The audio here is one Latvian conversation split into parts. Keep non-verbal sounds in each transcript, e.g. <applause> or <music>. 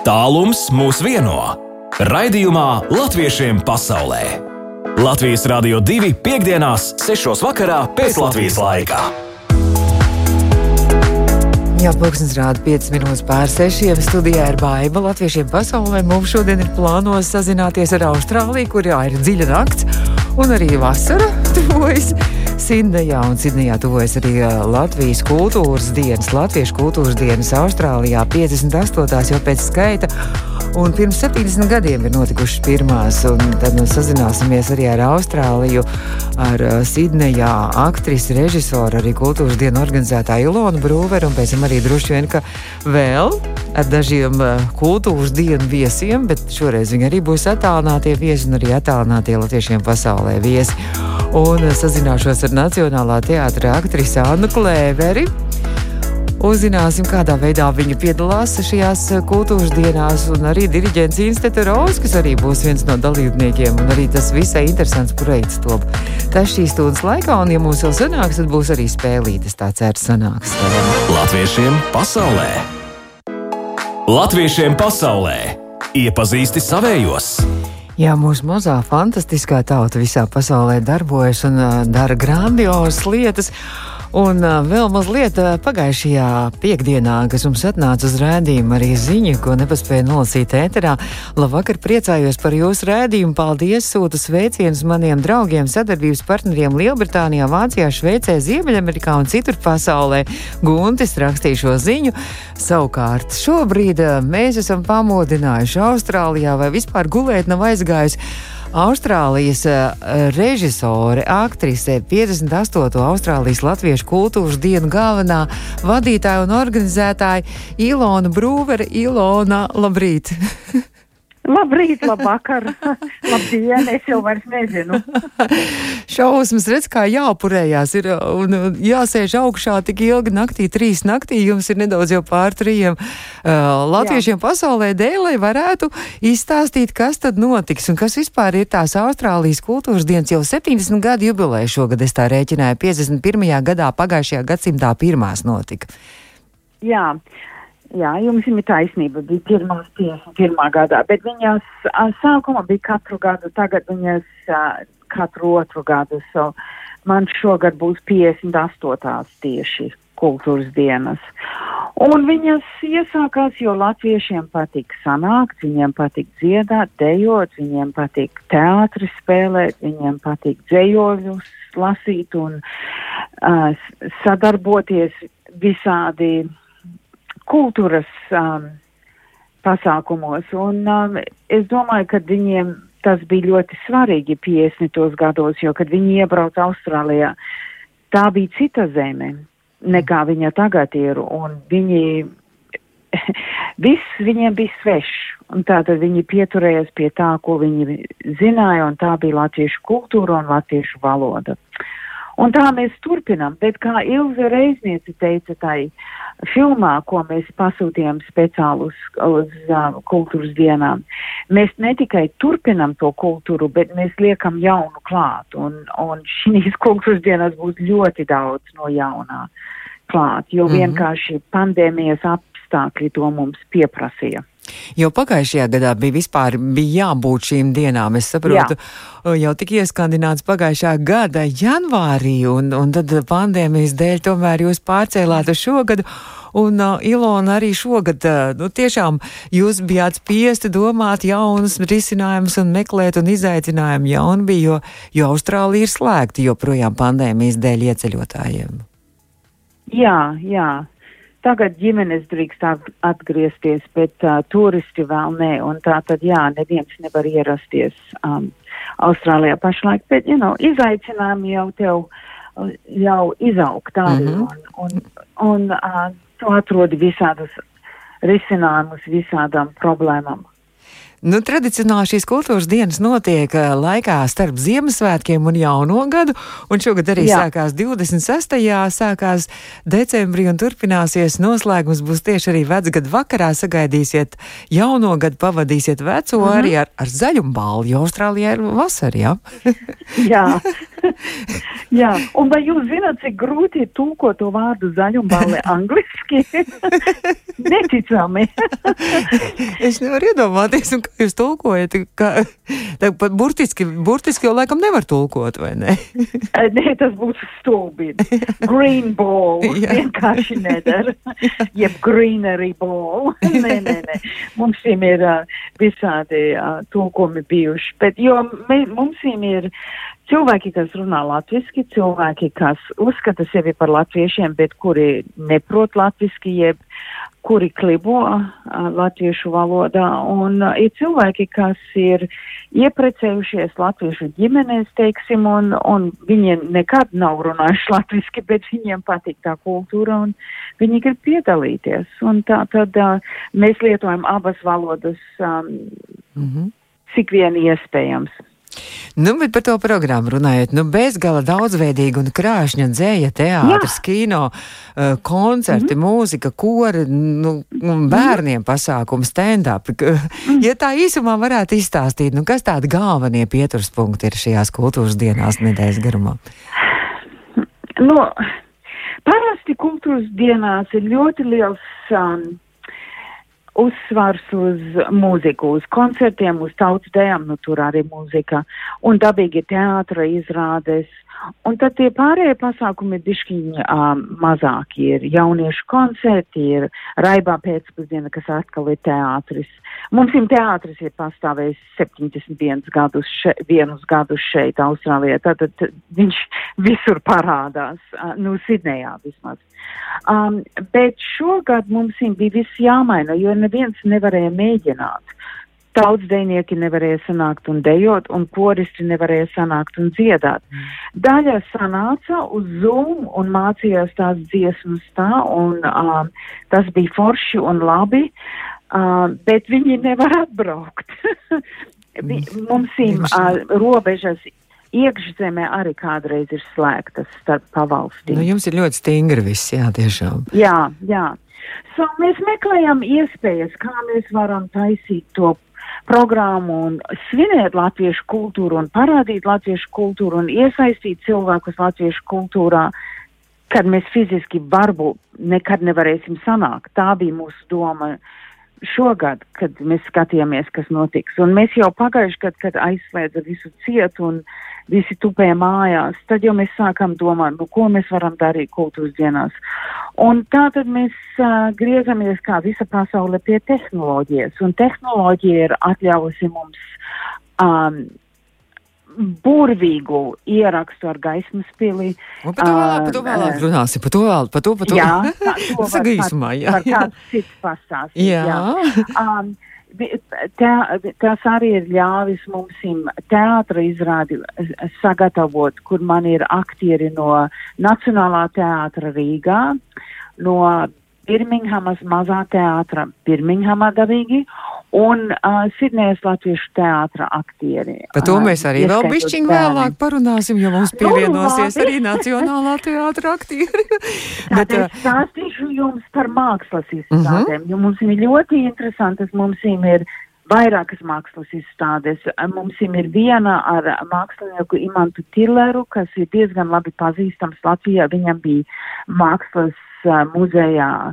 Tālums mūs vieno. Raidījumā Latviešiem pasaulē. Latvijas Rādio 2.5.6. vakarā pēc Latvijas laika. Jā, pulkstenis rāda 5 minūtes pār 6. Studijā ir baiva latviešiem pasaulē. Mums šodien ir plānos sazināties ar Austrāliju, kur jā, ir dziļa nakts un arī vasara tuvojas. Sidnejā un Sidnejā tuvojas arī Latvijas kultūras dienas, Latviešu kultūras dienas Austrālijā 58. jau pēc skaita. Un pirms 70 gadiem ir notikušas pirmās, un tad mēs sazināsimies arī ar Austrāliju, ar Sidnejā aktrisi, režisoru, arī kultūras dienu organizētāju Ilonu Brūveru, un pēc tam arī droši vien, ka vēl ar dažiem kultūras dienu viesiem, bet šoreiz viņi arī būs attālinātie viesi un arī attālinātie latviešiem pasaulē viesi. Un sazināšos ar Nacionālā teātra aktrisi Annu Klēveri. Uzzināsim, kādā veidā viņa piedalās šajās kultūras dienās, un arī diriģents Institūts Rose, kas arī būs viens no dalībniekiem. Arī tas visai interesants projekts top. Tas šīs stundas laikā, un, ja mums vēl sanāks, tad būs arī spēlītas. Tā certs sanāks. Latviešiem pasaulē! Latviešiem pasaulē! Iepazīsti savējos! Jā, mūsu mazā fantastiskā tauta visā pasaulē darbojas un uh, dara grandiozas lietas. Un vēl mazliet pagājušajā piekdienā, kas mums atnāca uz rādījumu, arī ziņa, ko nepaspēju nolasīt ēterā. Labvakar, priecājos par jūsu rādījumu. Paldies, sūta sveicienus maniem draugiem, sadarbības partneriem Lielbritānijā, Vācijā, Šveicē, Ziemeļamerikā un citur pasaulē. Guntis rakstīja šo ziņu. Savukārt, šobrīd mēs esam pamodinājuši Austrālijā vai vispār gulēt nav aizgājusi. Austrālijas uh, režisore, aktrise, 58. Austrālijas Latviešu kultūras dienu galvenā vadītāja un organizētāja Ilona Brūvere. Ilona, labrīt! <laughs> Labrīt, labvakar, <laughs> labdien, es jau vairs nezinu. <laughs> Šausmas, redz, kā jāpurējās ir un jāsēž augšā tik ilgi naktī, trīs naktī, jums ir nedaudz jau pār trījiem uh, latviešiem Jā. pasaulē dēļ, lai varētu izstāstīt, kas tad notiks un kas vispār ir tās Austrālijas kultūras dienas jau 70 gadu jubilēja šogad, es tā rēķināju, 51. gadā pagājušajā gadsimtā pirmās notika. Jā. Jā, jums ir taisnība, bija pirmās 51. gadā, bet viņas sākuma bija katru gadu, tagad viņas uh, katru otru gadu. So man šogad būs 58. tieši kultūras dienas. Un viņas iesākās, jo latviešiem patīk sanākt, viņiem patīk dziedāt, dejot, viņiem patīk teātri spēlēt, viņiem patīk dzējoļus lasīt un uh, sadarboties visādi kultūras um, pasākumos. Un um, es domāju, ka viņiem tas bija ļoti svarīgi 50. gados, jo, kad viņi iebrauca Austrālijā, tā bija cita zeme nekā viņa tagad ir, un viņi, <laughs> viss viņiem bija svešs, tātad viņi pieturējās pie tā, ko viņi zināja, un tā bija latviešu kultūra un latviešu valoda. Un tā mēs turpinām, bet kā Ilze Reizniece teica tai filmā, ko mēs pasūtījām speciāli uz, uz uh, kultūras dienām, mēs ne tikai turpinam to kultūru, bet mēs liekam jaunu klāt. Un, un šīs <laughs> kultūras dienās būs ļoti daudz no jaunā klāt, jo mm -hmm. vienkārši pandēmijas apstākļi to mums pieprasīja. Jo pagājušajā gadā bija vispār bija jābūt šīm dienām. Es saprotu, Jā. jau tika ieskandināts pagājušā gada janvārī, un, un tad pandēmijas dēļ tomēr jūs pārcēlāt uz šogadu. Un uh, Ilona arī šogad, uh, nu tiešām jūs bijāt spiesti domāt jaunus risinājumus un meklēt un izaicinājumu jaunu bija, jo, jo Austrālija ir slēgta joprojām pandēmijas dēļ ieceļotājiem. Jā, jā, Tagad ģimenes drīkst atgriezties, bet uh, turisti vēl nē, un tā tad jā, neviens nevar ierasties um, Austrālijā pašlaik, bet, you know, izaicinājumi jau tev jau izaugt arī, mm -hmm. un, un, un uh, tu atrodi visādus risinājumus visādām problēmām. Nu, tradicionāli šīs kultūras dienas notiek uh, laikā starp Ziemassvētkiem un Jauno gadu, un šogad arī Jā. sākās 26. sākās decembrī un turpināsies. Noslēgums būs tieši arī vecgadu vakarā. Sagaidīsiet jauno gadu, pavadīsiet veco mm -hmm. arī ar, ar zaļumbālu, jo Austrālijā ir vasara, jā? <laughs> jā. <laughs> jā, un vai jūs zināt, cik grūti ir tūkot to vārdu zaļumbāli <laughs> angliski? Neticami. es nevaru iedomāties, un kā <laughs> jūs tulkojat, ka <laughs> tā burtiski, burtiski jau laikam nevar tulkot, vai ne? <laughs> nē, tas būtu stulbīgi. Green ball, vienkārši nedara. Jeb greenery ball. nē, nē, nē. Mums ir uh, visādi uh, tulkumi bijuši, bet jo mē, mums ir cilvēki, kas runā latviski, cilvēki, kas uzskata sevi par latviešiem, bet kuri neprot latviski, jeb kuri klibo uh, latviešu valodā, un uh, ir cilvēki, kas ir ieprecējušies latviešu ģimenēs, teiksim, un, un viņi nekad nav runājuši latviski, bet viņiem patīk tā kultūra, un viņi grib piedalīties. Un tā tad uh, mēs lietojam abas valodas, um, mm -hmm. cik vien iespējams. Nu, bet par to programmu runājot, nu, bezgala daudzveidīga un krāšņa dzēja, teātris, kino, uh, koncerti, mm -hmm. mūzika, kori, nu, bērniem pasākumi, stand-up. <laughs> -hmm. Ja tā īsumā varētu izstāstīt, nu, kas tādi galvenie pieturspunkti ir šajās kultūras dienās nedēļas garumā? Nu, parasti kultūras dienās ir ļoti liels um, uzsvars uz mūziku, uz koncertiem, uz tautas dējām, nu tur arī mūzika, un dabīgi teātra izrādes, Un tad tie pārējie pasākumi ir dišķiņi um, mazāki. Ir jauniešu koncerti, ir raibā pēcpusdiena, kas atkal ir teātris. Mums ir teātris ir pastāvējis 71 gadus, še, vienus gadus šeit, Austrālijā. Tātad viņš visur parādās, nu, Sidnejā vismaz. Um, bet šogad mums bija viss jāmaina, jo neviens nevarēja mēģināt. Tautsdejnieki nevarēja sanākt un dejot, un koristi nevarēja sanākt un dziedāt. Mm. Daļa sanāca uz Zoom un mācījās tās dziesmas tā, un uh, tas bija forši un labi, uh, bet viņi nevar atbraukt. <laughs> Mm. Mums ir uh, robežas iekšzemē arī kādreiz ir slēgtas starp pavalstīm. Nu, jums ir ļoti stingri viss, jā, tiešām. Jā, jā. So, mēs meklējam iespējas, kā mēs varam taisīt to programmu un svinēt latviešu kultūru un parādīt latviešu kultūru un iesaistīt cilvēkus latviešu kultūrā, kad mēs fiziski varbūt nekad nevarēsim sanākt. Tā bija mūsu doma šogad, kad mēs skatījāmies, kas notiks. Un mēs jau pagājuši gadu, kad aizslēdza visu cietu un visi tupēja mājās, tad jau mēs sākam domāt, nu, ko mēs varam darīt kultūras dienās. Un tā tad mēs uh, griezamies kā visa pasaule pie tehnoloģijas, un tehnoloģija ir atļaujusi mums um, burvīgu ierakstu ar gaismas pili. Un par to vēlāk, par to vēlāk runāsim, par to vēl, par to, par to. Jā, <laughs> tā, to var, īsumā, jā. Par kāds cits pastāstīt. Jā. jā. Um, Te, tas arī ir ļāvis mums teātra izrādi sagatavot, kur man ir aktieri no Nacionālā teātra Rīgā, no Birminghamas mazā teātra Birminghamā dabīgi un uh, Sidnejas Latviešu teātra aktieri. Par to mēs arī vēl bišķiņ vēlāk parunāsim, jo mums nu, pievienosies arī Nacionālā teātra aktieri. <laughs> Bet, uh, stāstīšu jums par mākslas izstādēm, uh mhm. -huh. jo mums ir ļoti interesantas, mums ir vairākas mākslas izstādes. Mums ir viena ar mākslinieku Imantu Tilleru, kas ir diezgan labi pazīstams Latvijā. Viņam bija mākslas uh, muzejā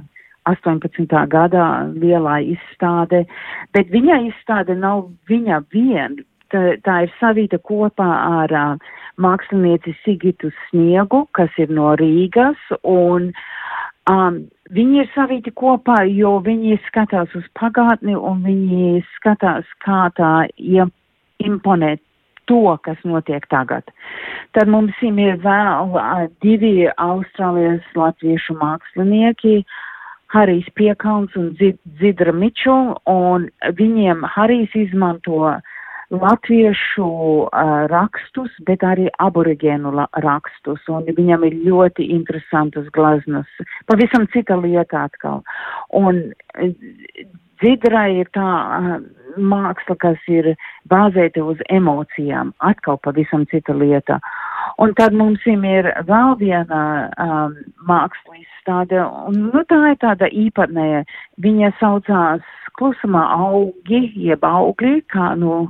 18. gadā lielā izstāde, bet viņa izstāde nav viņa vien. Tā, tā ir savīta kopā ar uh, mākslinieci Sigitu Sniegu, kas ir no Rīgas, un um, viņi ir savīti kopā, jo viņi skatās uz pagātni un viņi skatās, kā tā imponē to, kas notiek tagad. Tad mums ir vēl uh, divi Austrālijas latviešu mākslinieki, uh, Harijs Piekalns un Dzidra Miču, un viņiem Harijs izmanto latviešu uh, rakstus, bet arī aborigēnu rakstus, un viņam ir ļoti interesantas glaznas, pavisam cita lieta atkal. Un Dzidra ir tā, uh, māksla, kas ir bāzēta uz emocijām, atkal pavisam cita lieta. Un tad mums ir vēl viena um, māksla izstāde, un nu, tā ir tāda īpatnēja. Viņa saucās klusumā augi, jeb augļi, kā nu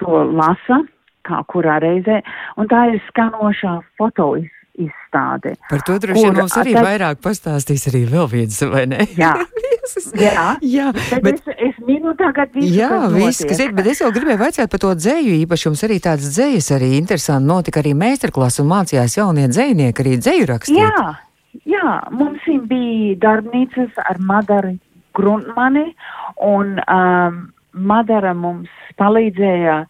to lasa, kā kurā reizē, un tā ir skanošā fotoizstāde izstāde. Par to droši vien mums arī tad... vairāk pastāstīs arī vēl viens, vai ne? Jā, <laughs> jā. jā bet, es, es minu tagad visu, jā, viss, kas ir, bet es vēl gribēju vaicāt par to dzēju īpašums, arī tāds dzējas arī interesanti notika arī meistarklasa un mācījās jaunie dzējnieki arī dzēju rakstīt. Jā, jā, mums bija darbnīcas ar Madaru Gruntmani un um, Madara mums palīdzēja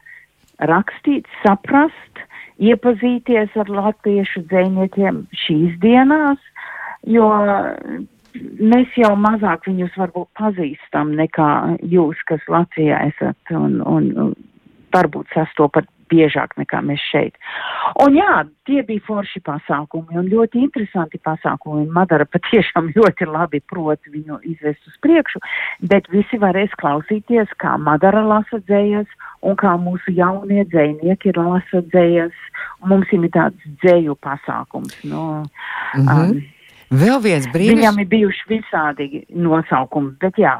rakstīt, saprast, iepazīties ar latviešu dzēniekiem šīs dienās, jo mēs jau mazāk viņus varbūt pazīstam nekā jūs, kas Latvijā esat un, un varbūt sastopat biežāk nekā mēs šeit. Un jā, tie bija forši pasākumi un ļoti interesanti pasākumi. Madara patiešām <laughs> ļoti labi prot viņu izvest uz priekšu, bet visi varēs klausīties, kā Madara lasa dzējas un kā mūsu jaunie dzējnieki lasa dzējas. Mums ir tāds dzēju pasākums. No, mm -hmm. um, Vēl viens brīdis. Viņam ir bijuši visādi nosaukumi, bet jā.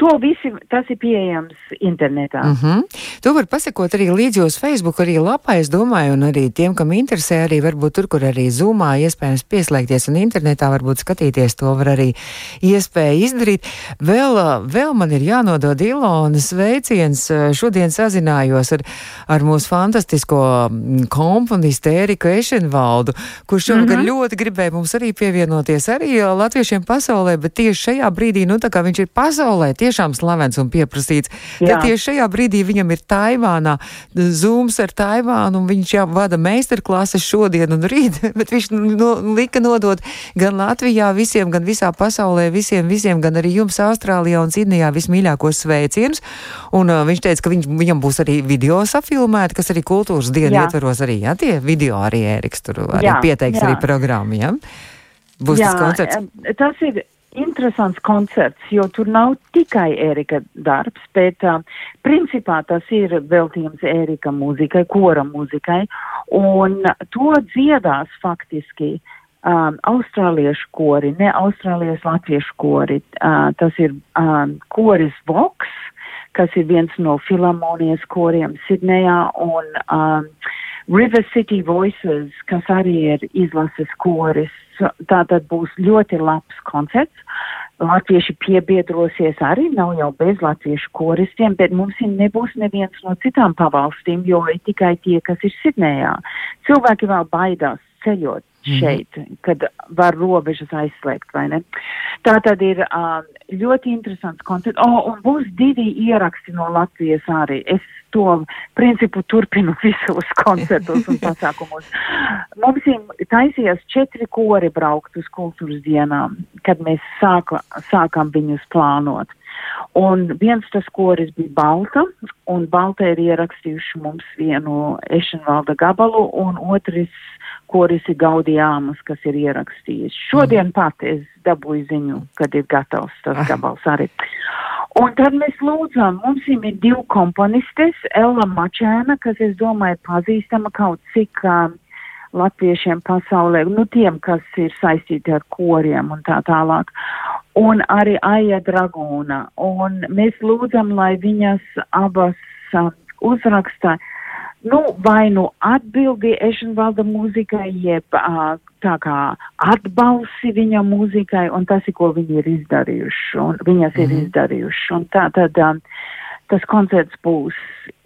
To visi, tas ir pieejams internetā. Mm -hmm. To var pasakot arī līdz jūsu Facebook, arī lapā, es domāju, un arī tiem, kam interesē, arī varbūt tur, kur arī zumā iespējams pieslēgties un internetā varbūt skatīties, to var arī iespēja izdarīt. Vēl, vēl man ir jānodod Ilonas veiciens. Šodien sazinājos ar, ar mūsu fantastisko mm, komponistu Eriku Ešenvaldu, kurš šogad mm -hmm. ļoti gribēja mums arī pievienoties arī latviešiem pasaulē, bet tieši šajā brīdī, nu tā kā viņš ir pasaulē, tieši tiešām slavens un pieprasīts. Jā. Tad tieši šajā brīdī viņam ir Taivānā, zūms ar Taivānu, un viņš jau vada meistarklases šodien un rīt, <laughs> bet viņš no, lika nodot gan Latvijā visiem, gan visā pasaulē visiem, visiem, gan arī jums Austrālijā un Sidnijā vismīļākos sveicienus. Un uh, viņš teica, ka viņš, viņam būs arī video safilmēti, kas arī kultūras dienu jā. ietveros arī, jā, tie video arī Ēriks tur arī jā, pieteiks jā. arī programmu, jā. Būs jā, tas koncerts. Tas ir interesants koncerts, jo tur nav tikai Ērika darbs, bet uh, principā tas ir veltījums Ērika mūzikai, kora mūzikai, un to dziedās faktiski um, austrāliešu kori, ne austrāliešu latviešu kori. Uh, tas ir um, koris Vox, kas ir viens no filharmonijas koriem Sidnejā, un um, River City Voices, kas arī ir izlases koris tā tad būs ļoti labs koncerts. Latvieši piebiedrosies arī, nav jau bez latviešu koristiem, bet mums nebūs neviens no citām pavalstīm, jo ir tikai tie, kas ir Sidnējā. Cilvēki vēl baidās ceļot mhm. šeit, mm. kad var robežas aizslēgt, vai ne? Tā tad ir um, ļoti interesants koncerts. Oh, un būs divi ieraksti no Latvijas arī. Es to principu turpinu visos <laughs> koncertos un <laughs> pasākumos. Mums ir taisījās četri kori braukt uz kultūras dienām, kad mēs sāka, sākam viņus plānot. Un viens tas koris bija Balta, un Balta ir ierakstījuši mums vienu Ešenvalda gabalu, un otrs koris ir Gaudijāmas, kas ir ierakstījis. Šodien mm. pat es dabūju ziņu, kad ir gatavs tas ah. gabals arī. Un tad mēs lūdzam, mums ir divi komponistes, Ella Mačēna, kas, es domāju, pazīstama kaut cik um, latviešiem pasaulē, nu tiem, kas ir saistīti ar koriem un tā tālāk. Un arī Aija Dragūna. Un mēs lūdzam, lai viņas abas um, uzraksta nu, vai nu atbildi Ešenvalda mūzikai, jeb uh, tā kā atbalsi viņa mūzikai, un tas ir, ko viņi ir izdarījuši, un viņas mm ir mhm. izdarījuši. Un tā tad um, tas koncerts būs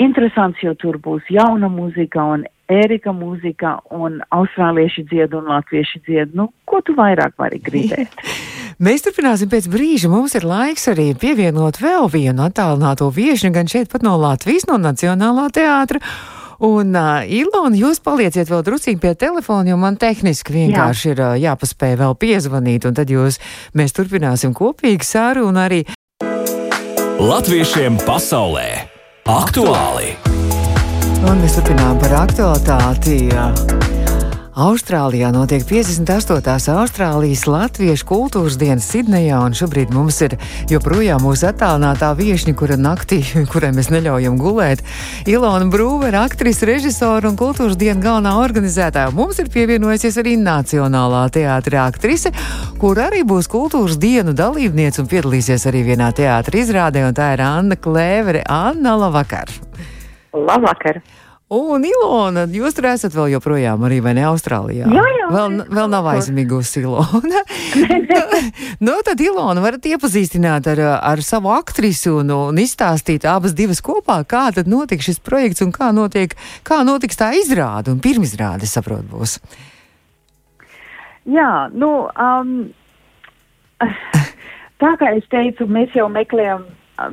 interesants, jo tur būs jauna mūzika un Ērika mūzika un austrālieši dzied un latvieši dzied. Nu, ko tu vairāk vari gribēt? <laughs> Mēs turpināsim pēc brīža. Mums ir laiks arī pievienot vēl vienu attālināto viešņu, gan šeit pat no Latvijas, no Nacionālā teātra. Un, uh, Ilona, jūs palieciet vēl drusīgi pie telefona, jo man tehniski vienkārši Jā. ir uh, jāpaspēj vēl piezvanīt, un tad jūs, mēs turpināsim kopīgi sarunu arī. Latviešiem pasaulē aktuāli! Un mēs turpinām par aktualitāti. Austrālijā notiek 58. Austrālijas Latviešu kultūras dienas Sidnejā, un šobrīd mums ir joprojām mūsu attālinātā viesņa, kura naktī, <laughs> kurai mēs neļaujam gulēt, Ilona Brūvera, aktrise, režisora un kultūras dienas galvenā organizētāja. Mums ir pievienojusies arī Nacionālā teātra aktrise, kur arī būs kultūras dienu dalībniece un piedalīsies arī vienā teātra izrādē, un tā ir Anna Klēvere. Anna, labvakar! Labvakar! Un Ilona, jūs tur esat vēl joprojām arī, vai ne, Austrālijā? Jā, jā. Vēl, vēl nav aizmigusi Ilona. <laughs> nu, tad Ilona varat iepazīstināt ar, ar savu aktrisi un, un izstāstīt abas divas kopā, kā tad notiek šis projekts un kā notiek, kā notiks tā izrāde un pirmizrāde, saprot, būs. Jā, nu, um, <laughs> tā kā es teicu, mēs jau meklējam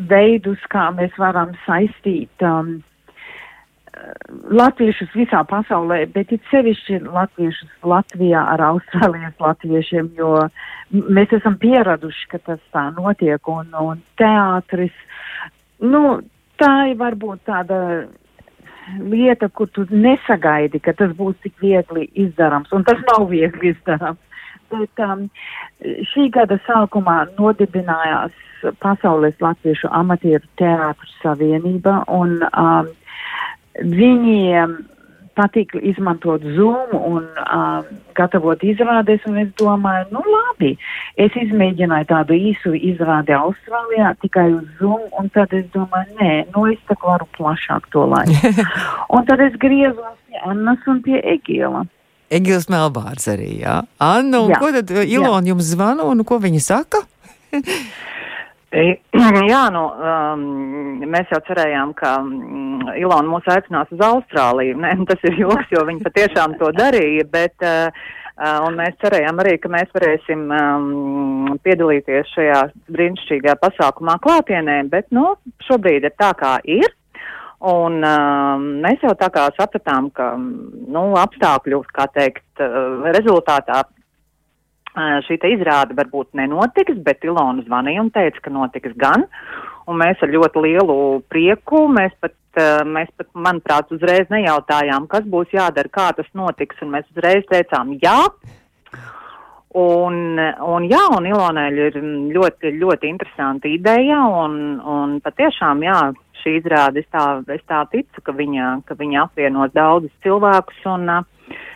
veidus, kā mēs varam saistīt um, latviešus visā pasaulē, bet it sevišķi latviešus Latvijā ar Austrālijas latviešiem, jo mēs esam pieraduši, ka tas tā notiek, un, un teātris, nu, tā ir varbūt tāda lieta, kur tu nesagaidi, ka tas būs tik viegli izdarams, un tas nav viegli izdarams. Bet um, šī gada sākumā nodibinājās Pasaules Latviešu amatieru teātru savienība, un um, Viņiem patīk izmantot Zoom un uh, gatavot izrādes, un es domāju, nu labi, es izmēģināju tādu īsu izrādi Austrālijā tikai uz Zoom, un tad es domāju, nē, nu es tā varu plašāk to laiku. <laughs> un tad es griezos pie Annas un pie Egila. Egils Melbārs arī, jā. Anna, un jā. ko tad Ilona jums zvana, un ko viņa saka? <laughs> <clears throat> Jā, nu, um, mēs jau cerējām, ka um, Ilona mūs aicinās uz Austrāliju. Ne, tas ir joks, jo viņa patiešām to darīja, bet, uh, uh, un mēs cerējām arī, ka mēs varēsim um, piedalīties šajā brīnišķīgā pasākumā klātienē, bet, nu, šobrīd ir tā, kā ir. Un um, mēs jau tā kā sapratām, ka, nu, apstākļu, kā teikt, uh, rezultātā šī izrāde varbūt nenotiks, bet Ilona zvanīja un teica, ka notiks gan. Un mēs ar ļoti lielu prieku, mēs pat, mēs pat, manuprāt, uzreiz nejautājām, kas būs jādara, kā tas notiks, un mēs uzreiz teicām jā. Un, un jā, un Ilonai ir ļoti, ļoti interesanta ideja, un, un patiešām, jā, šī izrāde, es tā, es tā ticu, ka viņa, ka viņa apvienos daudzus cilvēkus, un uh,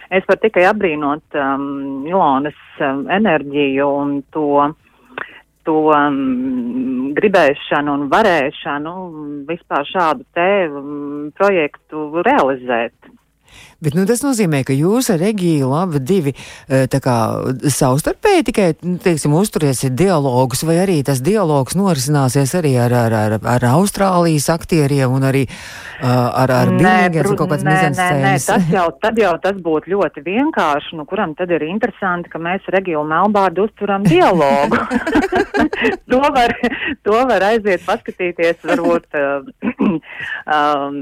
es varu tikai apbrīnot um, Ilonas um, enerģiju un to, to um, gribēšanu un varēšanu vispār šādu te um, projektu realizēt. Bet nu, tas nozīmē, ka jūs ar Regiju abi divi eh, kā, savstarpēji tikai nu, teiksim, uzturēsiet dialogus, vai arī tas dialogs norisināsies arī ar, ar, ar, ar Austrālijas aktieriem un arī uh, ar, ar Birmingemas kaut kāds mizanscēnas. Tas jau, <laughs> tad jau tas būtu ļoti vienkārši, nu, kuram tad ir interesanti, ka mēs Regiju Melbārdu uzturam dialogu. <laughs> to, var, to var aiziet paskatīties varbūt uh, <clears throat> um,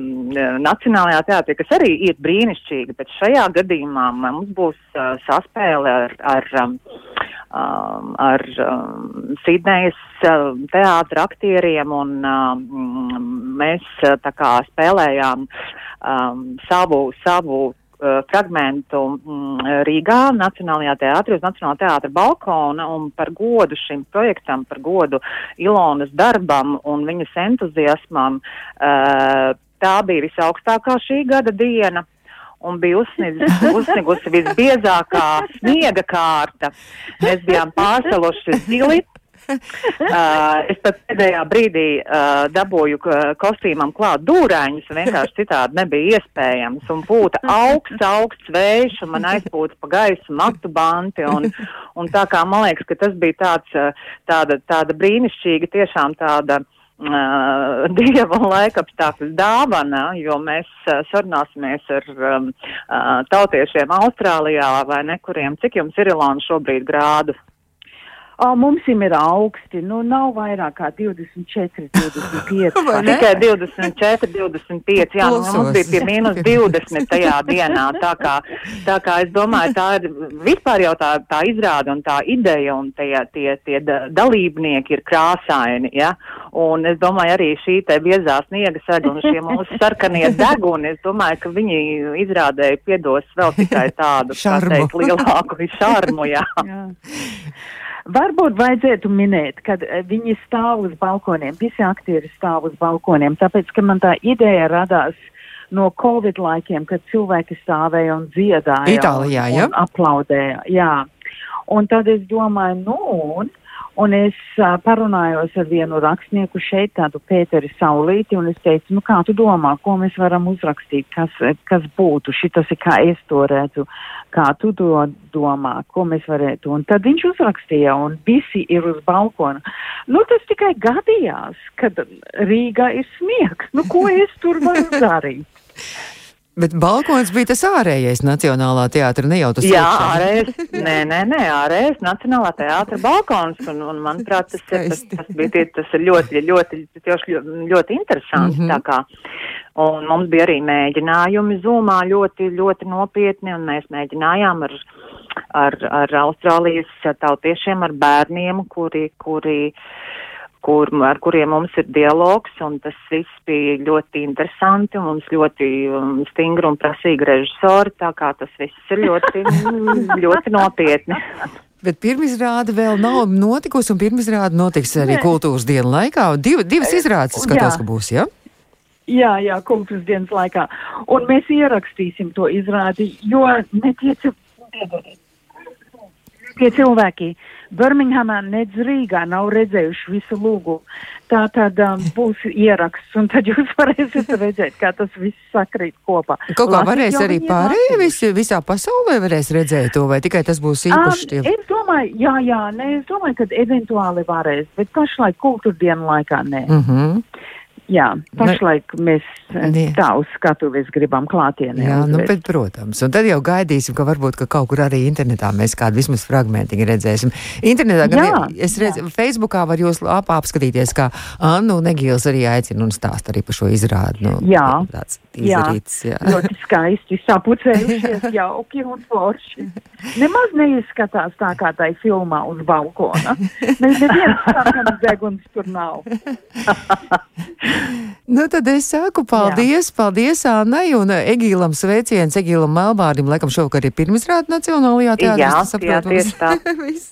Nacionālajā teātrī, kas arī ir brīnišķīgi brīnišķīga, bet šajā gadījumā mums būs uh, saspēle ar, ar, um, ar um, Sidnejas uh, teātra aktieriem, un um, mēs tā kā spēlējām um, savu, savu fragmentu Rīgā, Nacionālajā teātrī, uz Nacionālā teātra balkona, un par godu šim projektam, par godu Ilonas darbam un viņas entuziasmam, tā bija visaugstākā šī gada diena un bija uzsnigusi, uzsnigusi visbiezākā sniega kārta. Mēs bijām pārsaluši zili. <laughs> Uh, es pat pēdējā brīdī uh, dabūju kostīmam klāt dūrēņus, un vienkārši citādi nebija iespējams. Un būta augsts, augsts vējš, un man aizpūta pa gaisu matu banti. Un, un tā kā man liekas, ka tas bija tāds, tāda, tāda brīnišķīga, tiešām tāda uh, uh, <laughs> dieva un laikapstākļu dāvana, jo mēs uh, sarunāsimies ar um, uh, tautiešiem Austrālijā vai nekuriem. Cik jums ir Ilona šobrīd grādu? O, mums ir augsti, nu nav vairāk kā 24, 25. <laughs> Vai ne? Tikai 24, 25, jā, nu, mums bija pie mīnus 20 tajā dienā, tā kā, tā kā es domāju, tā ir vispār jau tā, tā izrāda un tā ideja un tie, tie, tie da- dalībnieki ir krāsaini, ja, un es domāju arī šī te biezā sniega sega un šie mūsu sarkanie <laughs> deguni, es domāju, ka viņi izrādēja piedos vēl tikai tādu, kā teikt, lielāku šarmu, jā. Jā. <laughs> Varbūt vajadzētu minēt, ka eh, viņi stāv uz balkoniem, visi aktieri stāv uz balkoniem, tāpēc, ka man tā ideja radās no Covid laikiem, kad cilvēki stāvēja un dziedāja. Itālijā, un, ja? aplaudēja, jā. Un tad es domāju, nu, un, un es uh, parunājos ar vienu rakstnieku šeit, tādu Pēteri Saulīti, un es teicu, nu, kā tu domā, ko mēs varam uzrakstīt, kas, kas būtu, šitas ir kā es to redzu, kā tu to domā, ko mēs varētu. Un tad viņš uzrakstīja, un visi ir uz balkona. Nu, tas tikai gadījās, kad Rīgā ir smiegs. Nu, ko es tur varu darīt? <laughs> Bet balkons bija tas ārējais Nacionālā teātra, ne jau tas Jā, iekšā. ārējais, <laughs> nē, nē, nē, ārējais Nacionālā teātra balkons, un, un manuprāt, tas, ir, tas, tas bija tas ir ļoti, ļoti, ļoti, ļoti interesanti, tā kā. Un mums bija arī mēģinājumi zūmā ļoti, ļoti nopietni, un mēs mēģinājām ar, ar, ar Austrālijas tautiešiem, ar bērniem, kuri, kuri, kur, ar kuriem mums ir dialogs, un tas viss bija ļoti interesanti, un mums ļoti um, stingri un prasīgi režisori, tā kā tas viss ir ļoti, <laughs> ļoti nopietni. Bet pirmizrāde vēl nav notikusi, un pirmizrāde notiks arī Nē. kultūras dienu laikā. Div, divas izrādes es skatos, jā. ka būs, ja? Jā, jā, kultūras dienas laikā. Un mēs ierakstīsim to izrādi, jo ne tie, cil- tie cilvēki Birminghamā nedz Rīgā nav redzējuši visu lūgu. Tā tad um, būs ieraksts, un tad jūs varēsiet redzēt, kā tas viss sakrīt kopā. Kaut kā Latvijas varēs arī pārējie visi, visā pasaulē varēs redzēt to, vai tikai tas būs īpašs Um, es domāju, jā, jā, nē, es domāju, ka eventuāli varēs, bet pašlaik kultūra dienu laikā nē. Mm -hmm. Jā, pašlaik mēs eh, Nē. tā uz skatuves gribam klātienē. Jā, nu, uzvest. bet, protams, un tad jau gaidīsim, ka varbūt ka kaut kur arī internetā mēs kādu vismaz fragmentiņu redzēsim. Internetā gan Jā, es redzu, Facebookā var jūs lapā apskatīties, kā Annu Negīls arī aicina un stāsta arī par šo izrādi. Nu, Jā. Tāds Jā. izdarīts, jā. ļoti skaisti sapucējušies, <laughs> jauki un forši. Nemaz neizskatās tā kā tai filmā uz balkona. Ne, neviens sarkanas deguns tur nav. <laughs> Nu, tad es saku paldies, Jā. paldies Annai un eh, Egīlam sveiciens, Egīlam Melbārdim, laikam šovakar ir pirmizrāda Nacionālajā teātrī. Jā, es saprotu, jā, tieši tā. <laughs> viss,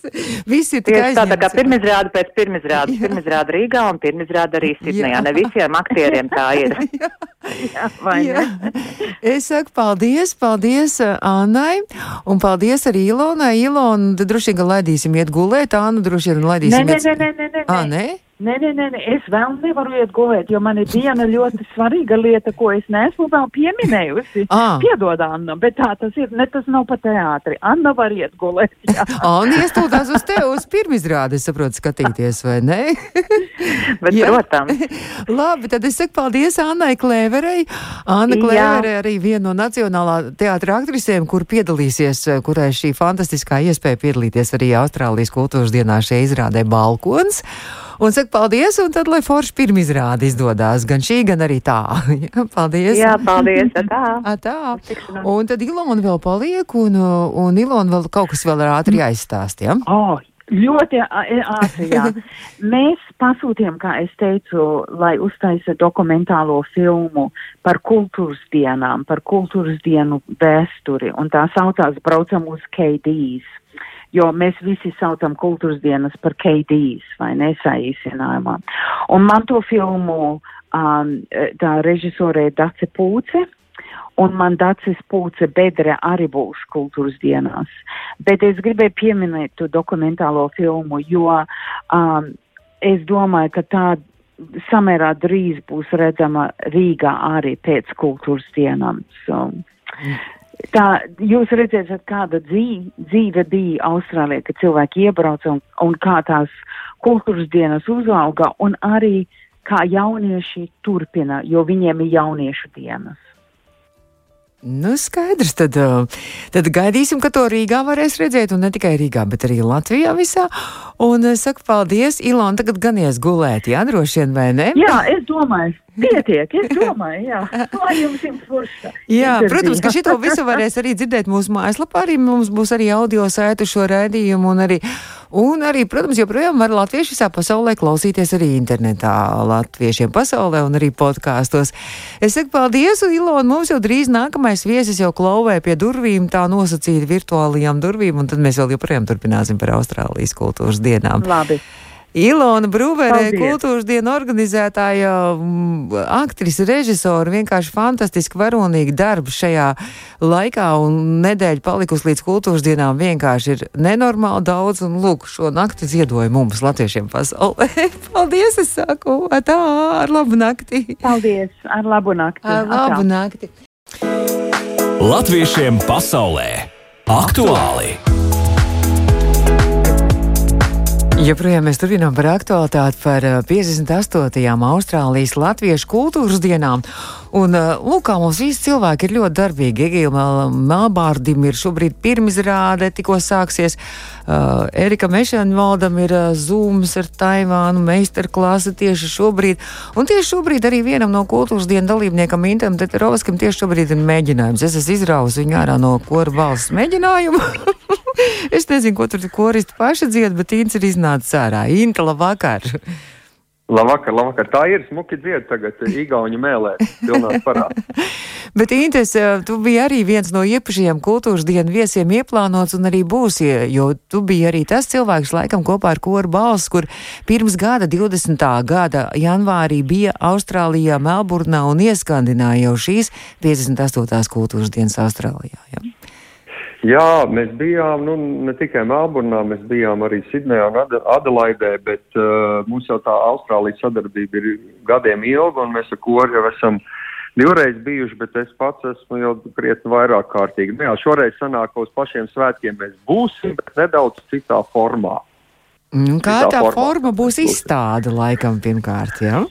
viss ir tikai tā, tā kā pirmizrāda pēc pirmizrādes, <laughs> pirmizrāda Rīgā un pirmizrāda arī Sidnejā. Jā. Ne visiem aktieriem tā <laughs> ir. Jā, Jā. ne? Es saku paldies, paldies uh, Annai un paldies arī Ilonai. Ilona, droši vien, ka laidīsim iet gulēt, Annu droši vien Nē, laidīsim nē, iet. nē, nē, nē, nē. Ā, nē? Nē, nē, nē, nē, es vēl nevaru iet gulēt, jo man ir viena ļoti svarīga lieta, ko es neesmu vēl pieminējusi. <laughs> Ā. Piedod, Anna, bet tā tas ir, ne tas nav pa teātri. Anna var iet gulēt. <laughs> Anna iestūdās uz tevi uz pirmizrādi, es saprotu, skatīties, vai ne? <laughs> Bet, Jā. protams, Labi, tad es saku paldies Annai Klēverei. Anna. Klēvere arī viena no Nacionālā teātra aktrisēm, kur piedalīsies, kurai šī fantastiskā iespēja piedalīties arī Austrālijas kultūras dienā šajā izrādē Balkons. Un saka paldies, un tad, lai forši pirmizrādi izdodās, gan šī, gan arī tā. <laughs> Jā, paldies! jā, paldies. <laughs> Tā. A, tā. Tikšanās. Un tad Ilona vēl paliek, un, un Ilona vēl kaut kas vēl ir ātri jāizstāst, ja? Oh, ļoti ātri, jā. <laughs> Mēs pasūtījām, kā es teicu, lai uztaisa dokumentālo filmu par kultūras dienām, par kultūras dienu vēsturi, un tā saucās Braucam uz KDs. Jo mēs visi saucam kultūras dienas par KDs, vai ne, saīsinājumā. Un man to filmu um, tā režisore ir Dace Pūce, un man Dācis Pūce bedre arī būs kultūras dienās. Bet es gribēju pieminēt to dokumentālo filmu, jo um, es domāju, ka tā samērā drīz būs redzama Rīgā arī pēc kultūras dienām. So, tā, jūs redzēsiet, kāda dzīve, dzīve bija Austrālijā, kad cilvēki iebrauca un, un kā tās kultūras dienas uzauga, un arī kā jaunieši turpina, jo viņiem ir jauniešu dienas. Nu, skaidrs, tad, uh, tad gaidīsim, ka to Rīgā varēs redzēt, un ne tikai Rīgā, bet arī Latvijā visā. Un es saku paldies, Ilona, tagad ganies gulēt, jā, droši vien, vai ne? Jā, es domāju. Pietiek, es domāju, jā. Lai jums jums forša. <laughs> Jā, protams, ka šito visu varēs arī dzirdēt mūsu mājaslapā, arī mums būs arī audio saitu šo raidījumu un arī, un arī, protams, joprojām var latvieši visā pasaulē klausīties arī internetā latviešiem pasaulē un arī podkāstos. Es saku paldies, Ilona, mums jau drīz nākamais viesis jau klauvē pie durvīm, tā nosacīta virtuālajām durvīm, un tad mēs vēl joprojām turpināsim par Austrālijas kultūras dienām. Labi. Ilona Brūverē, kultūras dienu organizētāja, mm, aktrise, režisora, vienkārši fantastiski varonīgi darbi šajā laikā, un nedēļa palikusi līdz kultūras dienām vienkārši ir nenormāli daudz, un lūk, šo nakti ziedoja mums, latviešiem pasaulē. <laughs> Paldies, es saku, tā, ar labu nakti. Paldies, ar labu nakti. Ar labu nakti. Latviešiem pasaulē aktuāli! Joprojām mēs turpinām par aktualitāti par 58. Austrālijas latviešu kultūras dienām. Un, lūk, kā mums visi cilvēki ir ļoti darbīgi. Egīla Melbārdim ir šobrīd pirmizrāde, tikko sāksies. Uh, Erika Mešanvaldam ir uh, zūms ar Taivānu meistarklāsa tieši šobrīd. Un tieši šobrīd arī vienam no kultūras dienu dalībniekam Intam Teterovskam tieši šobrīd ir mēģinājums. Es esmu izrausis viņu ārā no kora balss mēģinājuma. <laughs> es nezinu, ko tur koristi paši dzied, bet Ints ir iznācis ārā. Inta, labvakar! Labvakar, labvakar. Tā ir smuki dzied tagad, Igauņu mēlē, pilnās parāds. <laughs> Bet, Intes, tu biji arī viens no iepašajiem kultūras dienu viesiem ieplānots un arī būsi, jo tu biji arī tas cilvēks, laikam, kopā ar koru balss, kur pirms gada, 20. gada janvārī bija Austrālijā, Melburnā un ieskandināja jau šīs 58. kultūras dienas Austrālijā. Ja? Jā, mēs bijām nu, ne tikai Melburnā, mēs bijām arī Sidnejā un Ad Adelaidē, bet uh, mums jau tā Austrālijas sadarbība ir gadiem ilga, un mēs ar koru jau esam divreiz bijuši, bet es pats esmu jau krietni vairāk kārtīgi. Nu, jā, šoreiz sanāk, ka uz pašiem svētkiem mēs būsim, bet nedaudz citā formā. Mm, kā citā tā formā. forma būs izstāde laikam pirmkārt, jā?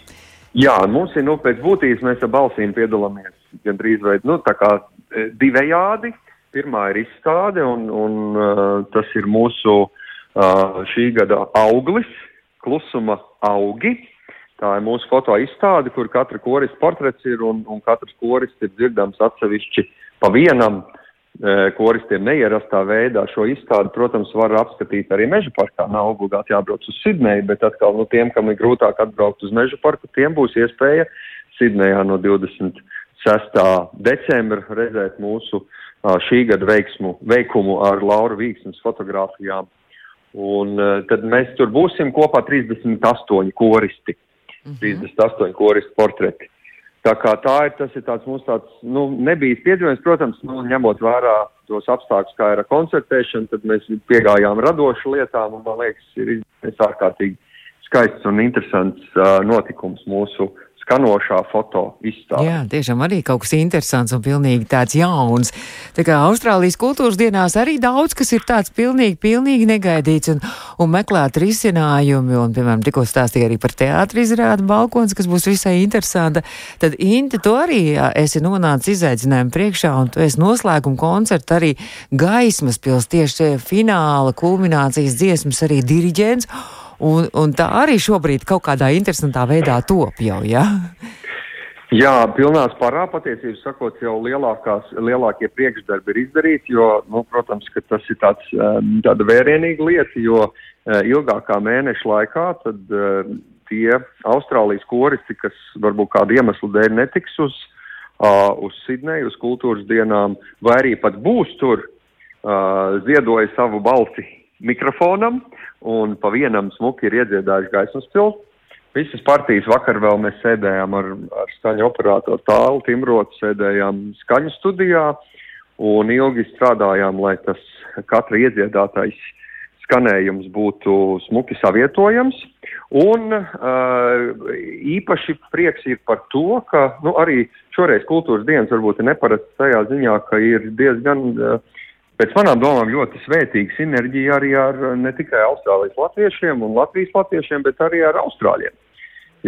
Jā, mums ir, nu, pēc būtības mēs ar balsīm piedalāmies gandrīz vai, nu, tā kā e, divējādi. Uh, Pirmā ir izstāde, un, un uh, tas ir mūsu uh, šī gada auglis, klusuma augi. Tā ir mūsu foto izstāde, kur katra korista portrets ir, un, un katrs korists ir dzirdams atsevišķi pa vienam e, koristiem neierastā veidā. Šo izstādi, protams, var apskatīt arī meža parkā. Nav obligāti jābrauc uz Sidneju, bet atkal nu, tiem, kam ir grūtāk atbraukt uz meža parku, tiem būs iespēja Sidnejā no 26. decembra redzēt mūsu uh, šī gada veiksmu, veikumu ar Laura Vīksnes fotografijām. Un tad mēs tur būsim kopā 38 koristi, -hmm. 38 koristi portreti. Tā kā tā ir, tas ir tāds mums tāds, nu, nebijis piedzīvojums, protams, nu, ņemot vērā tos apstākļus, kā ir ar koncertēšanu, tad mēs piegājām radošu lietām, un man liekas, ir izdevies ārkārtīgi skaists un interesants uh, notikums mūsu skanošā foto izstāde. Jā, tiešām arī kaut kas interesants un pilnīgi tāds jauns. Tā kā Austrālijas kultūras dienās arī daudz, kas ir tāds pilnīgi, pilnīgi negaidīts un, un meklēt risinājumi, un, piemēram, tikko stāstīja arī par teātri izrādu balkons, kas būs visai interesanta. Tad, Inti, tu arī jā, esi nonācis izaicinājumu priekšā, un tu esi noslēguma koncerta arī gaismas pils tieši fināla kulminācijas dziesmas arī diriģents. Un, un tā arī šobrīd kaut kādā interesantā veidā top jau? Ja? Jā, pilnā spārā patiesībā sakot, jau lielākās, lielākie priekšdarbi ir izdarīti, jo, nu, protams, ka tas ir tāds, um, tāda vērienīga lieta, jo uh, ilgākā mēneša laikā tad uh, tie Austrālijas koristi, kas varbūt kādu iemeslu dēļ netiks uz, uh, uz Sidneju, uz kultūras dienām, vai arī pat būs tur, ziedoja savu balsi mikrofonam, un pa vienam smuki ir iedziedājuši gaismas pilsētu. Visas partijas vakar vēl mēs sēdējām ar, ar skaņu operatoru tālu, Timrotu, sēdējām skaņu studijā un ilgi strādājām, lai tas katra iedziedātais skanējums būtu smuki savietojams. Un uh, īpaši prieks ir par to, ka nu, arī šoreiz kultūras dienas varbūt ir neparasts tajā ziņā, ka ir diezgan uh, pēc manām domām ļoti svētīga sinerģija arī ar ne tikai Austrālijas latviešiem un Latvijas latviešiem, bet arī ar Austrāļiem.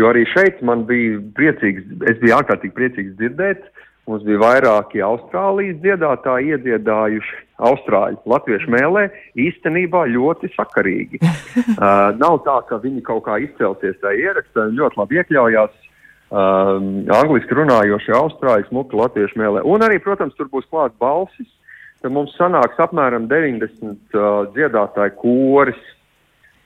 Jo arī šeit man bija priecīgs, es biju ārkārtīgi priecīgs dzirdēt Mums bija vairāki Austrālijas dziedātāji iedziedājuši Austrāļu latviešu mēlē, īstenībā ļoti sakarīgi. <laughs> uh, nav tā, ka viņi kaut kā izcelsies tajā ierakstā, ļoti labi iekļaujās um, angliski runājošie Austrāļu smuki latviešu mēlē. Un arī, protams, tur būs klāts balsis. Tad mums sanāks apmēram 90 uh, dziedātāju koris,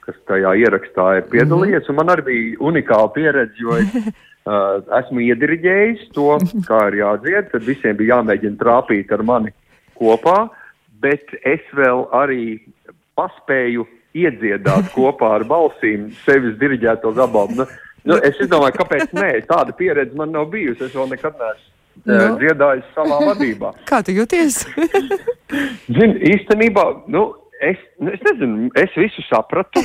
kas tajā ierakstā ir piedalījies. Mm -hmm. Man arī bija unikāla pieredze, jo es <laughs> uh, esmu iediriģējis to, kā ir jādzied. Tad visiem bija jāmēģina trāpīt ar mani kopā, bet es vēl arī paspēju iedziedāt <laughs> kopā ar balsīm sevis diriģēto gabalu. Nu, nu, es domāju, kāpēc nē, tāda pieredze man nav bijusi. Es vēl nekad neesmu no. Nu. dziedājis savā vadībā. <laughs> Kā tu jūties? <laughs> Zini, īstenībā, nu, es, nu, es nezinu, es visu sapratu.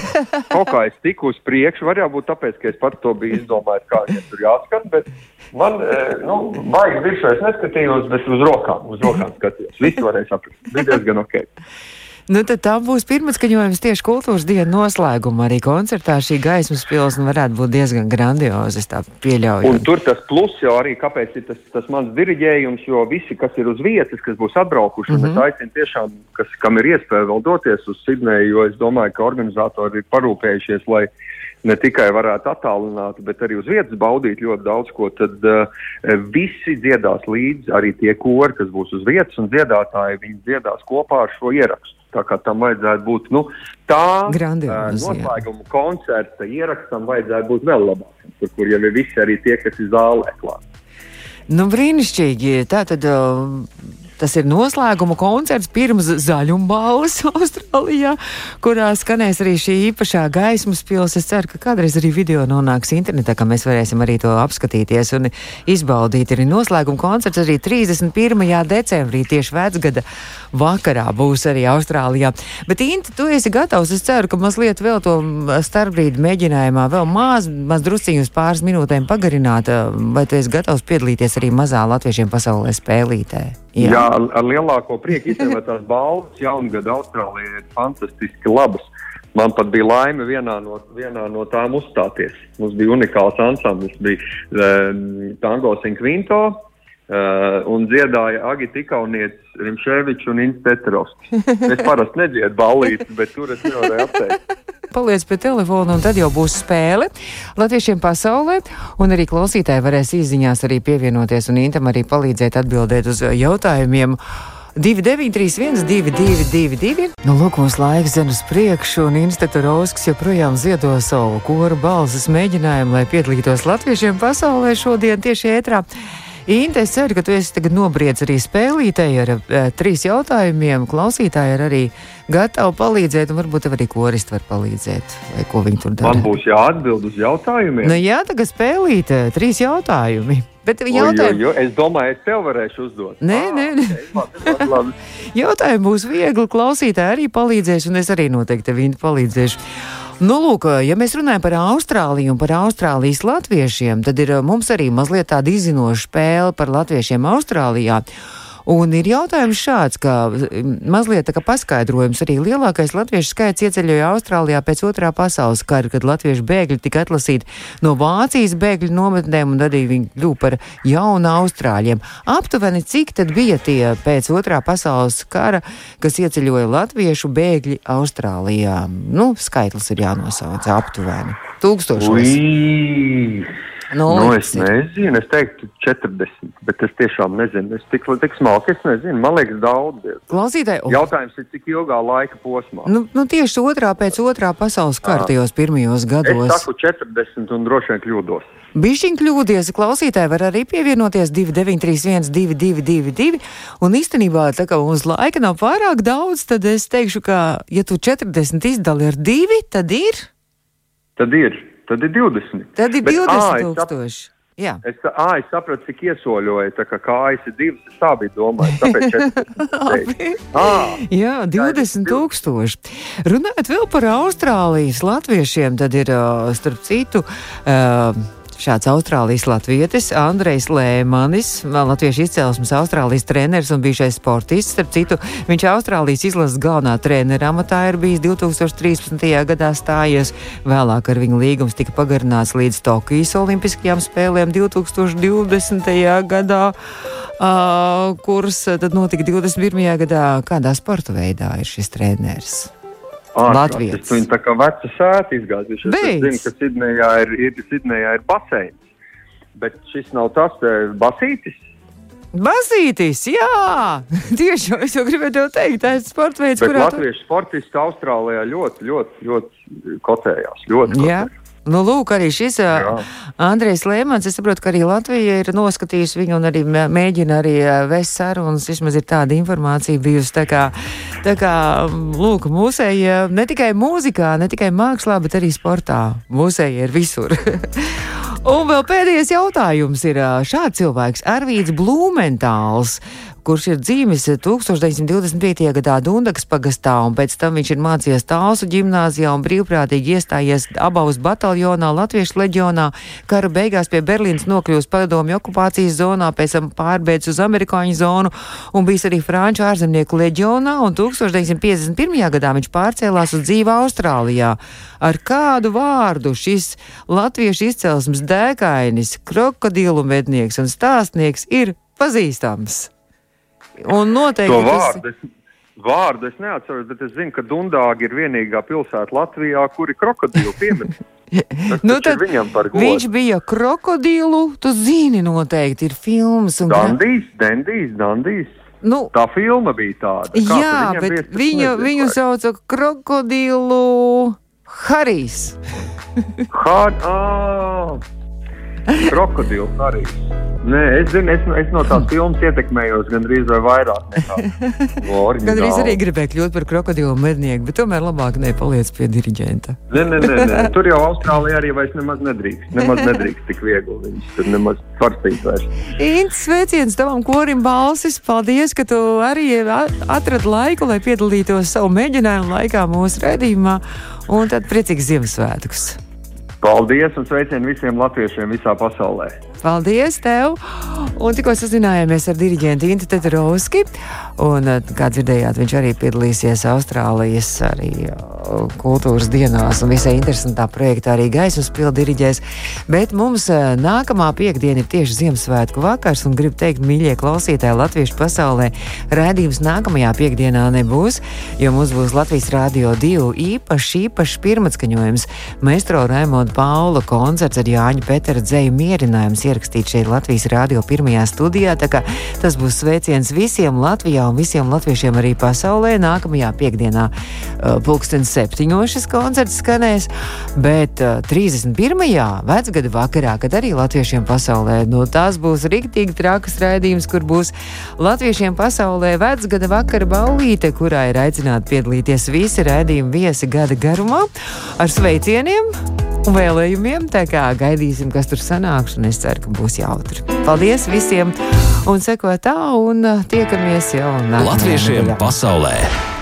Kaut kā es tiku uz priekšu, varbūt būt tāpēc, ka es pats to biju izdomājis, kā viņam tur jāskan, bet man, nu, baigi virsū es neskatījos, bet uz rokām, uz rokām skatījos. Visu varēja saprast. Bija diezgan ok. Nu, tad tā būs pirmā skaņojums tieši kultūras dienas noslēgumā. Arī koncertā šī gaismas pilsna varētu būt diezgan grandioza. Tur tas plus jau arī, kāpēc ir tas, tas mans diriģējums, jo visi, kas ir uz vietas, kas būs atbraukuši, mm -hmm. aicinu tiešām, kas, kam ir iespēja vēl doties uz Sidneju, jo es domāju, ka organizatori ir parūpējušies, lai ne tikai varētu attālināt, bet arī uz vietas baudīt ļoti daudz ko, tad uh, visi dziedās līdzi, arī tie kori, kas būs uz vietas, un dziedātāji, viņi dziedās kopā ar šo ierakstu. Tā kā tam vajadzētu būt nu, tā Grandiozi, jā. noslēguma koncerta ierakstam vajadzētu būt vēl labākam, tur, kur jau ir visi arī tie, kas ir zālē klāt. Nu, brīnišķīgi. Tā tad. Uh, Tas ir noslēguma koncerts pirms zaļumbalvas <laughs> Austrālijā, kurā skanēs arī šī īpašā gaismas pils. Es ceru, ka kādreiz arī video nonāks internetā, ka mēs varēsim arī to apskatīties un izbaudīt. Arī noslēguma koncerts arī 31. decembrī, tieši vecgada vakarā, būs arī Austrālijā. Bet, Inta, tu esi gatavs. Es ceru, ka mazliet vēl to starpbrīdi mēģinājumā vēl maz, maz drusciņus pāris minūtēm pagarināt. Vai tu esi gatavs piedalīties arī mazā latviešiem pasaulē spēlītē? Jā, Jā ar, ar lielāko prieku īstenībā tās balvas jaungada Austrālijā ir fantastiski labas. Man pat bija laime vienā no, vienā no tām uzstāties. Mums bija unikāls ansamblis, bija um, Tango Sinkvinto, uh, un dziedāja Agita Ikaunietis, Rimševičs un Inns Petrovskis. Es parasti nedziedu ballītes, bet tur es nevarēju apteikt. Paliec pie telefona, un tad jau būs spēle Latviešiem pasaulē. Un arī klausītāji varēs īsiņās arī pievienoties un Intam arī palīdzēt atbildēt uz jautājumiem. 2931, 222, nu, lūk, mums laiks zina uz priekšu, un Institūta Rosks joprojām ziedo savu koru balsis mēģinājumu, lai piedalītos latviešiem pasaulē šodien tieši ētrā. Inte, es ceru, ka tu esi tagad nobriedz arī spēlītēji ar e, trīs jautājumiem. Klausītāji ir arī gatavi palīdzēt, un varbūt arī koristi var palīdzēt, vai ko viņi tur dara. Man būs jāatbild uz jautājumiem. Nu jā, tagad spēlīt e, trīs jautājumi. Bet Oi, jautājumi, oi, oi, Es domāju, es tev varēšu uzdot. Nē, Ā, nē, nē. labi, labi, labi. <laughs> jautājumi būs viegli. Klausītāji arī palīdzēs, un es arī noteikti tev palīdzēšu. Nu, lūk, ja mēs runājam par Austrāliju un par Austrālijas latviešiem, tad ir eh, mums arī mazliet tāda izzinoša spēle par latviešiem Austrālijā. Un ir jautājums šāds, ka mazliet tā kā paskaidrojums arī lielākais latviešu skaits ieceļoja Austrālijā pēc otrā pasaules kara, kad latviešu bēgļi tika atlasīti no Vācijas bēgļu nometnēm un arī viņi kļuva par jaunu Austrāļiem. Aptuveni cik tad bija tie pēc otrā pasaules kara, kas ieceļoja latviešu bēgļi Austrālijā? Nu, skaitlis ir jānosauc aptuveni. Tūkstošos. Ui. Nu, Nu, es nezinu, es teiktu 40, bet es tiešām nezinu. Es tik, tik smalki, es nezinu. Man liekas, daudz. Klausītāji, oh, Jautājums ir, cik ilgā laika posmā? nu, nu tieši otrā pēc otrā pasaules kara tajos pirmajos Es gados. saku 40 un droši vien kļūdos. Bišķiņ kļūdies, klausītāji var arī pievienoties 2931, 222. Un īstenībā, tā kā mums laika nav pārāk daudz, tad es teikšu, ka, ja tu 40 izdali ar 2, tad ir, Tad ir, tad ir 20. tad ir Bet, 20 ā, es sap- tūkstoši. Jā. Es, ā, es sapratu, cik iesoļoju, tā kā kājas ir divas, es tā biju domājis. Tāpēc 40. <laughs> teicu. Ā, Jā, 20 tūkstoši. Runājot vēl par Austrālijas latviešiem, tad ir starp citu. Uh, Šāds Austrālijas latvietis, Andrejs Lēmanis, latviešu izcelsmes Austrālijas treneris un bijušais sportists. Starp citu, viņš Austrālijas izlases galvenā trenera amatā ir bijis 2013. gadā stājies. Vēlāk ar viņu līgums tika pagarināts līdz Tokijas Olimpiskajām spēlēm 2020. gadā. uh, kurs tad notika 21. gadā. Kādā sporta veidā ir šis treneris? Latvijas. Viņi tā kā veca sēta izgājušies. Es zinu, ka Sidnejā ir, ir, Sidnejā ir baseins. Bet šis nav tas basītis. Basītis, jā, <laughs> tieši es jau gribēju teikt, tas ir sports veids, kurā. Latviešu tu... sportisti Austrālijā ļoti, ļoti, ļoti kotējās. Ļoti kotējās. Nu, lūk, arī šis Jā. Andrejs Lēmans. Es saprotu, ka arī Latvija ir noskatījusi viņu un arī mēģina arī vest sarunas. Vismaz ir tāda informācija bijusi. Tā kā, tā kā lūk, mūsēji ne tikai mūzikā, ne tikai mākslā, bet arī sportā. Mūsēji ir visur. <laughs> Un vēl pēdējais jautājums ir šāds cilvēks, Arvīts Blūmentāls kurš ir dzīvis 1925. gadā Dundas pagastā, un pēc tam viņš ir mācījies Tālsu ģimnāzijā un brīvprātīgi iestājies abavas bataljonā, Latviešu leģionā, kara beigās pie Berlīnas nokļūst padomju okupācijas zonā, pēc tam pārbeidz uz amerikāņu zonu un bijis arī Franču ārzemnieku leģionā, un 1951. gadā viņš pārcēlās uz dzīvi Austrālijā. Ar kādu vārdu šis latviešu izcelsmes dēkainis, krokodilu mednieks un stāstnieks ir pazīstams? Un noteikti to vārdu. Tas... Es... Vārdu es neatceros, bet es zinu, ka Dundāga ir vienīgā pilsēta Latvijā, kur ir krokodilu piemineklis. <laughs> nu, viņš bija krokodilu, tu zini, noteikti ir filmas. Un... Dandijs, Dandijs, Dandijs. Nu, tā filma bija tāda. Kā jā, bet viņu, viņu sauca krokodilu Harijs. Har, oh. Krokodilu arī. Nē, es zinu, es, es no tās filmas ietekmējos gandrīz vai vairāk. No gandrīz arī gribēju kļūt par krokodilu mednieku, bet tomēr labāk nepaliec pie diriģenta. Nē, nē, nē, nē. tur jau Austrālijā arī vairs nemaz nedrīkst. Nemaz nedrīkst tik viegli. Viņš tur nemaz svarstīt vairs. Ints, sveiciens tavam korim balsis. Paldies, ka tu arī atradi laiku, lai piedalītos savu mēģinājumu laikā mūsu redzījumā. Un tad priecīgs Ziemassvētkus! Paldies un sveicienu visiem latviešiem visā pasaulē! Paldies tev! Un tikko sazinājāmies ar diriģentu Intu Teterovski. Un, eh, kā dzirdējāt, viņš arī piedalīsies Austrālijas arī eh, kultūras dienās un visai interesantā projektā arī gaismas pildu diriģēs. Bet mums eh, nākamā piekdiena ir tieši Ziemassvētku vakars un gribu teikt, mīļie klausītāji, latviešu pasaulē rādījums nākamajā piekdienā nebūs, jo mums būs Latvijas Rādio 2 īpašs, īpašs pirmatskaņojums Maestro Raimonda Paula koncerts ar Jāņa Petera dzēju mierinājums ierakstīts šeit Latvijas Rādio pirmajā studijā. Tas būs sveiciens visiem Latvijā un visiem latviešiem arī pasaulē. Nākamajā piekdienā, uh, pulkstenis septiņos šis koncerts skanēs, bet uh, 31. vecgada vakarā, kad arī latviešiem pasaulē, nu, tas būs riktīgi trakas raidījums, kur būs latviešiem pasaulē vecgada vakara baulīte, kurā ir aicināti piedalīties visi raidījumi viesi gada garumā ar sveicieniem un vēlējumiem. Tā kā gaidīsim, kas tur sanāks, un es ceru, ka būs jautri. Paldies visiem! Un seko tā, un tiekamies jau nākamajā. Latviešiem nedēļā. pasaulē!